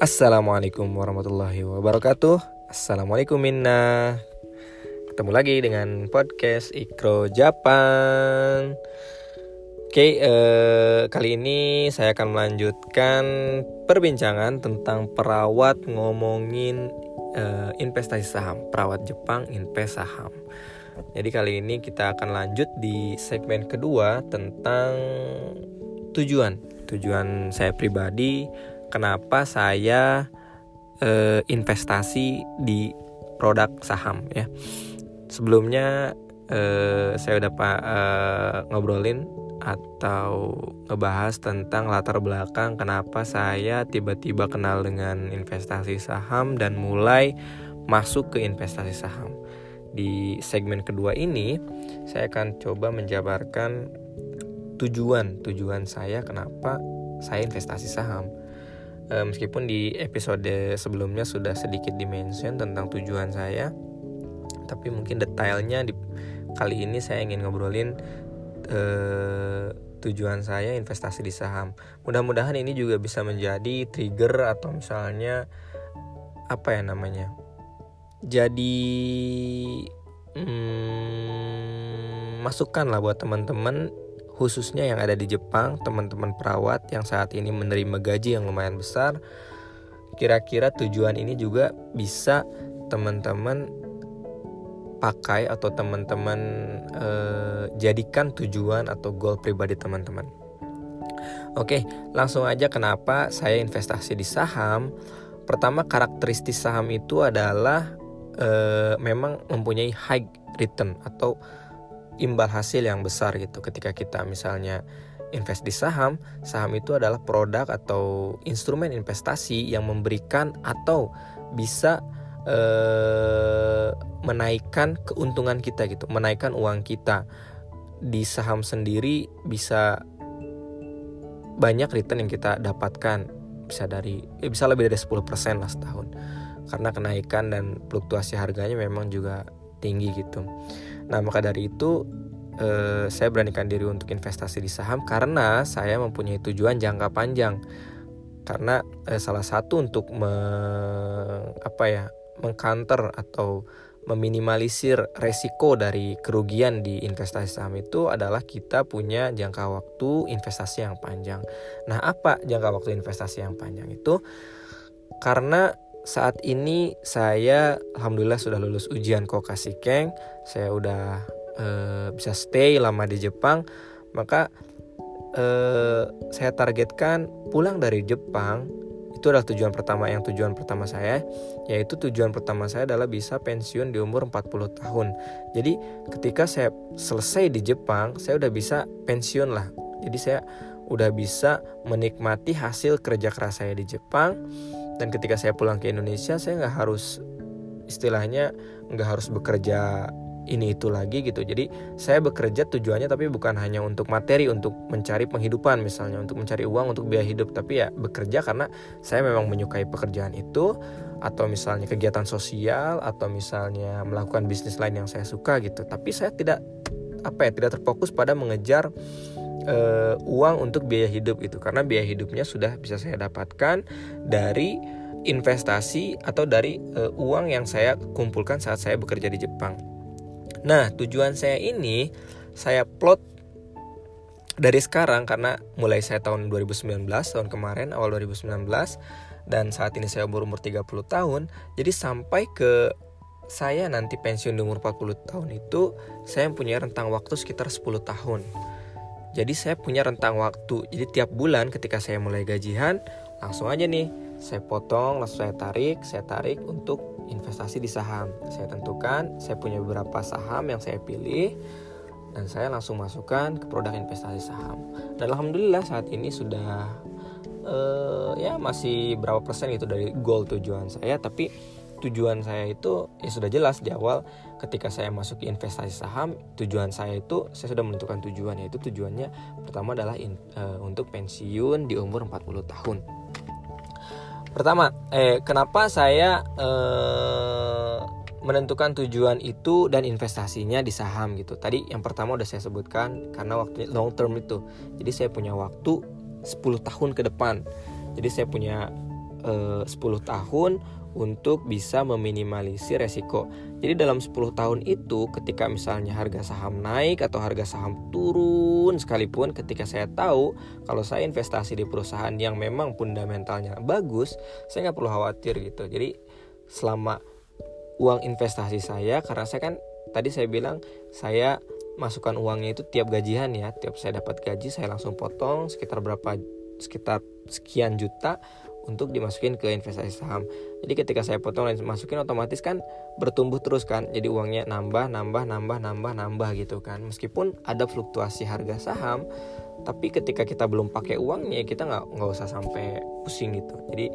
Assalamualaikum warahmatullahi wabarakatuh. Assalamualaikum Minna. Ketemu lagi dengan podcast Ikro Japan. Oke, eh, kali ini saya akan melanjutkan perbincangan tentang perawat ngomongin eh, investasi saham. Perawat Jepang invest saham. Jadi kali ini kita akan lanjut di segmen kedua tentang tujuan. Tujuan saya pribadi kenapa saya uh, investasi di produk saham ya. Sebelumnya uh, saya udah pak uh, ngobrolin atau ngebahas tentang latar belakang kenapa saya tiba-tiba kenal dengan investasi saham dan mulai masuk ke investasi saham. Di segmen kedua ini saya akan coba menjabarkan tujuan tujuan saya kenapa saya investasi saham uh, meskipun di episode sebelumnya sudah sedikit dimention tentang tujuan saya tapi mungkin detailnya di kali ini saya ingin ngobrolin uh, tujuan saya investasi di saham. Mudah-mudahan ini juga bisa menjadi trigger atau misalnya apa ya namanya jadi hmm, masukan lah buat teman-teman khususnya yang ada di Jepang, teman-teman perawat yang saat ini menerima gaji yang lumayan besar. Kira-kira tujuan ini juga bisa teman-teman pakai atau teman-teman eh, jadikan tujuan atau goal pribadi teman-teman. Oke, langsung aja kenapa saya investasi di saham. Pertama karakteristik saham itu adalah eh, memang mempunyai high return atau imbal hasil yang besar gitu. Ketika kita misalnya invest di saham saham itu adalah produk atau instrumen investasi yang memberikan atau bisa eh, menaikkan keuntungan kita gitu menaikkan uang kita. Di saham sendiri bisa banyak return yang kita dapatkan bisa dari eh, bisa lebih dari 10% lah setahun. Karena kenaikan dan fluktuasi harganya memang juga tinggi gitu. Nah, maka dari itu eh, saya beranikan diri untuk investasi di saham karena saya mempunyai tujuan jangka panjang. Karena eh, salah satu untuk me, apa ya, mengcounter atau meminimalisir resiko dari kerugian di investasi saham itu adalah kita punya jangka waktu investasi yang panjang. Nah, apa jangka waktu investasi yang panjang itu? Karena saat ini saya alhamdulillah sudah lulus ujian Kokasikeng, saya udah e, bisa stay lama di Jepang, maka e, saya targetkan pulang dari Jepang itu adalah tujuan pertama yang tujuan pertama saya yaitu tujuan pertama saya adalah bisa pensiun di umur 40 tahun. Jadi ketika saya selesai di Jepang, saya udah bisa pensiun lah. Jadi saya udah bisa menikmati hasil kerja keras saya di Jepang dan ketika saya pulang ke Indonesia saya nggak harus istilahnya nggak harus bekerja ini itu lagi gitu. Jadi saya bekerja tujuannya tapi bukan hanya untuk materi untuk mencari penghidupan misalnya untuk mencari uang untuk biaya hidup. Tapi ya bekerja karena saya memang menyukai pekerjaan itu atau misalnya kegiatan sosial atau misalnya melakukan bisnis lain yang saya suka gitu. Tapi saya tidak apa ya tidak terfokus pada mengejar uh, uang untuk biaya hidup itu karena biaya hidupnya sudah bisa saya dapatkan dari investasi atau dari uh, uang yang saya kumpulkan saat saya bekerja di Jepang. Nah, tujuan saya ini saya plot dari sekarang karena mulai saya tahun 2019 tahun kemarin awal 2019 dan saat ini saya berumur 30 tahun. Jadi sampai ke saya nanti pensiun di umur 40 tahun itu saya punya rentang waktu sekitar 10 tahun. Jadi saya punya rentang waktu. Jadi tiap bulan ketika saya mulai gajian, langsung aja nih saya potong, langsung saya tarik, saya tarik untuk investasi di saham. Saya tentukan, saya punya beberapa saham yang saya pilih dan saya langsung masukkan ke produk investasi saham. Dan alhamdulillah saat ini sudah uh, ya masih berapa persen itu dari goal tujuan saya, tapi tujuan saya itu ya sudah jelas di awal ketika saya masuk investasi saham tujuan saya itu saya sudah menentukan tujuan yaitu tujuannya pertama adalah in, uh, untuk pensiun di umur 40 tahun. Pertama eh kenapa saya uh, menentukan tujuan itu dan investasinya di saham gitu? Tadi yang pertama udah saya sebutkan karena waktu long term itu. Jadi saya punya waktu 10 tahun ke depan. Jadi saya punya eh, 10 tahun untuk bisa meminimalisir resiko. Jadi dalam 10 tahun itu ketika misalnya harga saham naik atau harga saham turun sekalipun ketika saya tahu kalau saya investasi di perusahaan yang memang fundamentalnya bagus, saya nggak perlu khawatir gitu. Jadi selama uang investasi saya karena saya kan tadi saya bilang saya masukkan uangnya itu tiap gajian ya, tiap saya dapat gaji saya langsung potong sekitar berapa sekitar sekian juta untuk dimasukin ke investasi saham. Jadi ketika saya potong dan masukin otomatis kan bertumbuh terus kan. Jadi uangnya nambah, nambah, nambah, nambah, nambah gitu kan. Meskipun ada fluktuasi harga saham, tapi ketika kita belum pakai uangnya kita nggak nggak usah sampai pusing gitu. Jadi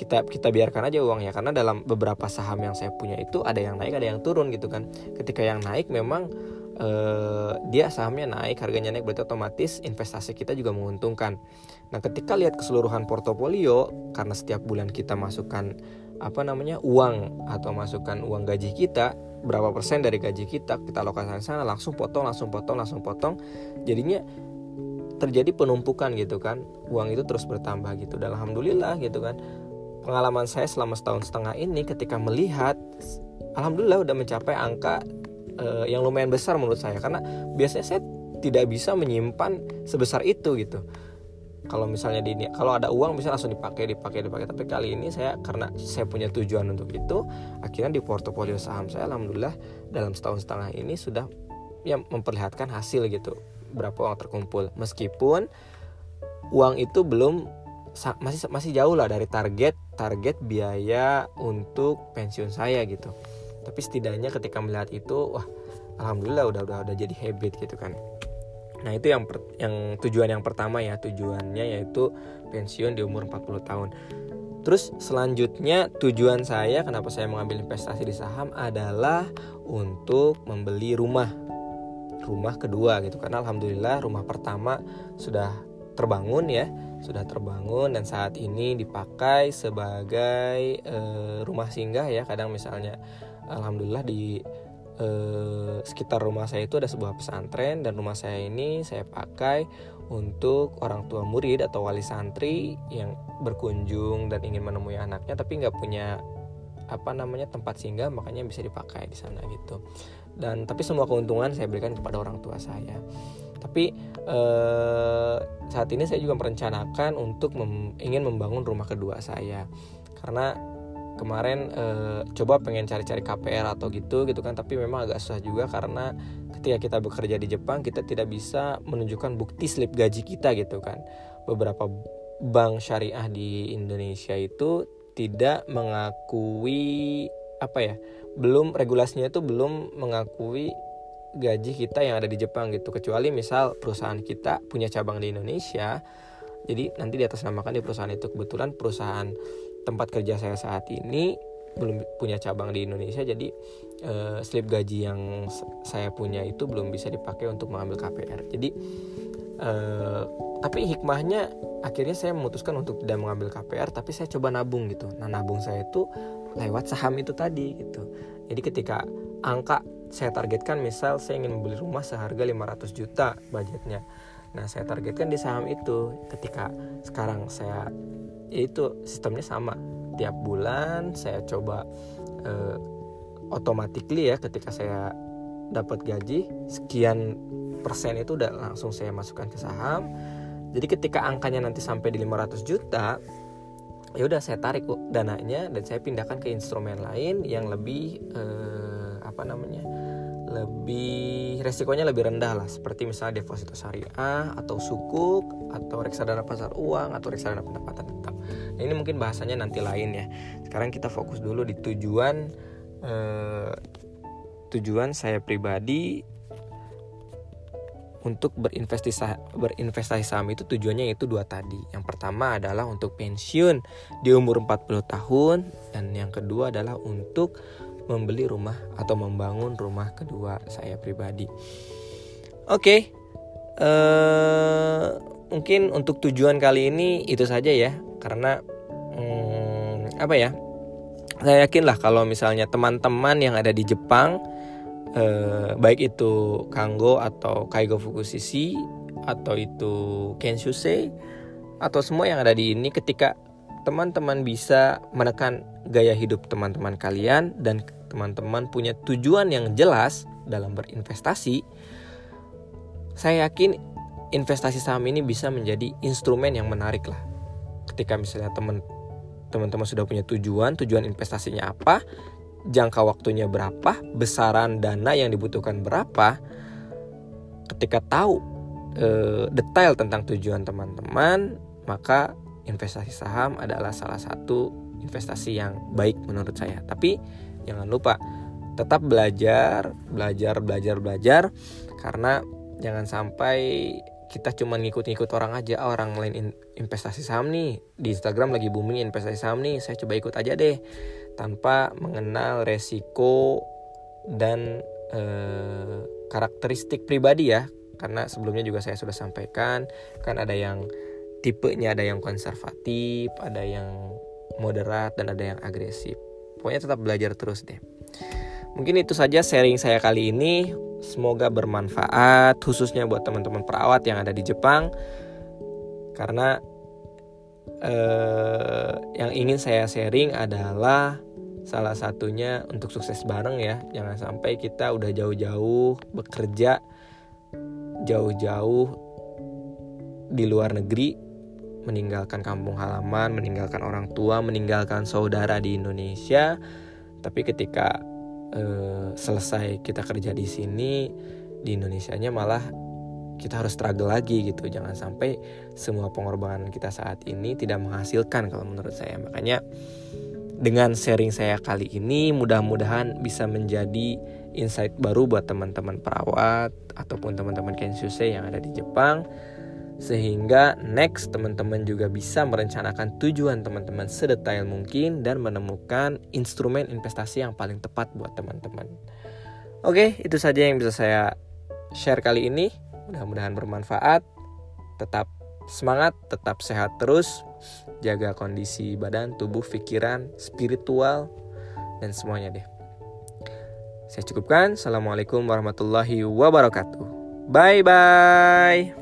kita kita biarkan aja uangnya karena dalam beberapa saham yang saya punya itu ada yang naik ada yang turun gitu kan ketika yang naik memang eh, dia sahamnya naik harganya naik berarti otomatis investasi kita juga menguntungkan. Nah, ketika lihat keseluruhan portofolio karena setiap bulan kita masukkan apa namanya uang atau masukkan uang gaji kita berapa persen dari gaji kita kita alokasikan sana langsung potong langsung potong langsung potong jadinya terjadi penumpukan gitu kan. Uang itu terus bertambah gitu. Dan alhamdulillah gitu kan pengalaman saya selama setahun setengah ini ketika melihat alhamdulillah udah mencapai angka uh, yang lumayan besar menurut saya. Karena biasanya saya tidak bisa menyimpan sebesar itu gitu. Kalau misalnya di kalau ada uang bisa langsung dipakai dipakai dipakai. Tapi kali ini saya karena saya punya tujuan untuk itu akhirnya di portofolio saham saya alhamdulillah dalam setahun setengah ini sudah ya memperlihatkan hasil gitu. Berapa uang terkumpul. Meskipun uang itu belum masih masih jauh lah dari target target biaya untuk pensiun saya gitu tapi setidaknya ketika melihat itu wah alhamdulillah udah udah udah jadi habit gitu kan Nah, itu yang per, yang tujuan yang pertama ya, tujuannya yaitu pensiun di umur 40 tahun. Terus selanjutnya tujuan saya kenapa saya mengambil investasi di saham adalah untuk membeli rumah. Rumah kedua gitu karena alhamdulillah rumah pertama sudah terbangun ya, sudah terbangun dan saat ini dipakai sebagai e, rumah singgah ya. Kadang misalnya alhamdulillah di eh, sekitar rumah saya itu ada sebuah pesantren dan rumah saya ini saya pakai untuk orang tua murid atau wali santri yang berkunjung dan ingin menemui anaknya tapi nggak punya apa namanya tempat singgah makanya bisa dipakai di sana gitu. Dan tapi semua keuntungan saya berikan kepada orang tua saya. Tapi eh, saat ini saya juga merencanakan untuk mem ingin membangun rumah kedua saya. Karena kemarin uh, coba pengen cari-cari KPR atau gitu gitu kan. Tapi memang agak susah juga karena ketika kita bekerja di Jepang kita tidak bisa menunjukkan bukti slip gaji kita gitu kan. Beberapa bank syariah di Indonesia itu tidak mengakui apa ya belum regulasinya itu belum mengakui gaji kita yang ada di Jepang gitu. Kecuali misal perusahaan kita punya cabang di Indonesia jadi nanti di atas namakan di perusahaan itu. Kebetulan perusahaan tempat kerja saya saat ini belum punya cabang di Indonesia jadi uh, slip gaji yang saya punya itu belum bisa dipakai untuk mengambil KPR jadi uh, tapi hikmahnya akhirnya saya memutuskan untuk tidak mengambil KPR tapi saya coba nabung gitu. Nah nabung saya itu lewat saham itu tadi gitu. Jadi ketika angka saya targetkan misal saya ingin membeli rumah seharga 500 juta budgetnya nah saya targetkan di saham itu ketika sekarang saya ya itu sistemnya sama. Tiap bulan saya coba uh, automatically ya ketika saya dapat gaji sekian persen itu udah langsung saya masukkan ke saham. Jadi ketika angkanya nanti sampai di 500 juta ya udah saya tarik dananya dan saya pindahkan ke instrumen lain yang lebih uh, apa namanya lebih resikonya lebih rendah lah. Seperti misalnya deposito syariah atau sukuk atau reksadana pasar uang atau reksadana pendapatan tetap. Nah, ini mungkin bahasanya nanti lain ya. Sekarang kita fokus dulu di tujuan eh, tujuan saya pribadi untuk berinvestasi berinvestasi saham itu tujuannya itu dua tadi. Yang pertama adalah untuk pensiun di umur 40 tahun dan yang kedua adalah untuk membeli rumah atau membangun rumah kedua saya pribadi. Oke, okay. uh, eh, mungkin untuk tujuan kali ini itu saja ya, karena hmm, apa ya? Saya yakin lah kalau misalnya teman-teman yang ada di Jepang, uh, baik itu Kanggo atau Kaigo Fukushiki atau itu Kenshusei atau semua yang ada di ini ketika teman-teman bisa menekan gaya hidup teman-teman kalian dan teman-teman punya tujuan yang jelas dalam berinvestasi, saya yakin investasi saham ini bisa menjadi instrumen yang menarik lah. Ketika misalnya teman teman-teman sudah punya tujuan, tujuan investasinya apa, jangka waktunya berapa, besaran dana yang dibutuhkan berapa, ketika tahu e, detail tentang tujuan teman-teman, maka investasi saham adalah salah satu investasi yang baik menurut saya. Tapi jangan lupa tetap belajar, belajar, belajar, belajar karena jangan sampai kita cuma ngikut-ngikut orang aja oh, orang lain investasi saham nih di Instagram lagi booming investasi saham nih saya coba ikut aja deh. Tanpa mengenal resiko dan eh, karakteristik pribadi ya karena sebelumnya juga saya sudah sampaikan kan ada yang tipenya ada yang konservatif ada yang moderat dan ada yang agresif pokoknya tetap belajar terus deh. Mungkin itu saja sharing saya kali ini. Semoga bermanfaat khususnya buat teman-teman perawat yang ada di Jepang. Karena eh, yang ingin saya sharing adalah salah satunya untuk sukses bareng ya. Jangan sampai kita udah jauh-jauh bekerja jauh-jauh di luar negeri meninggalkan kampung halaman meninggalkan orang tua meninggalkan saudara di Indonesia. Tapi ketika uh, selesai kita kerja di sini di Indonesia-nya malah kita harus struggle lagi gitu. Jangan sampai semua pengorbanan kita saat ini tidak menghasilkan kalau menurut saya. Makanya dengan sharing saya kali ini mudah-mudahan bisa menjadi insight baru buat teman-teman perawat ataupun teman-teman Kenshusei yang ada di Jepang sehingga next teman-teman juga bisa merencanakan tujuan teman-teman sedetail mungkin dan menemukan instrumen investasi yang paling tepat buat teman-teman. Oke, itu saja yang bisa saya share kali ini. Mudah-mudahan bermanfaat. Tetap semangat, tetap sehat terus. Jaga kondisi badan, tubuh, pikiran, spiritual dan semuanya deh. Saya cukupkan. Assalamualaikum warahmatullahi wabarakatuh. Bye bye.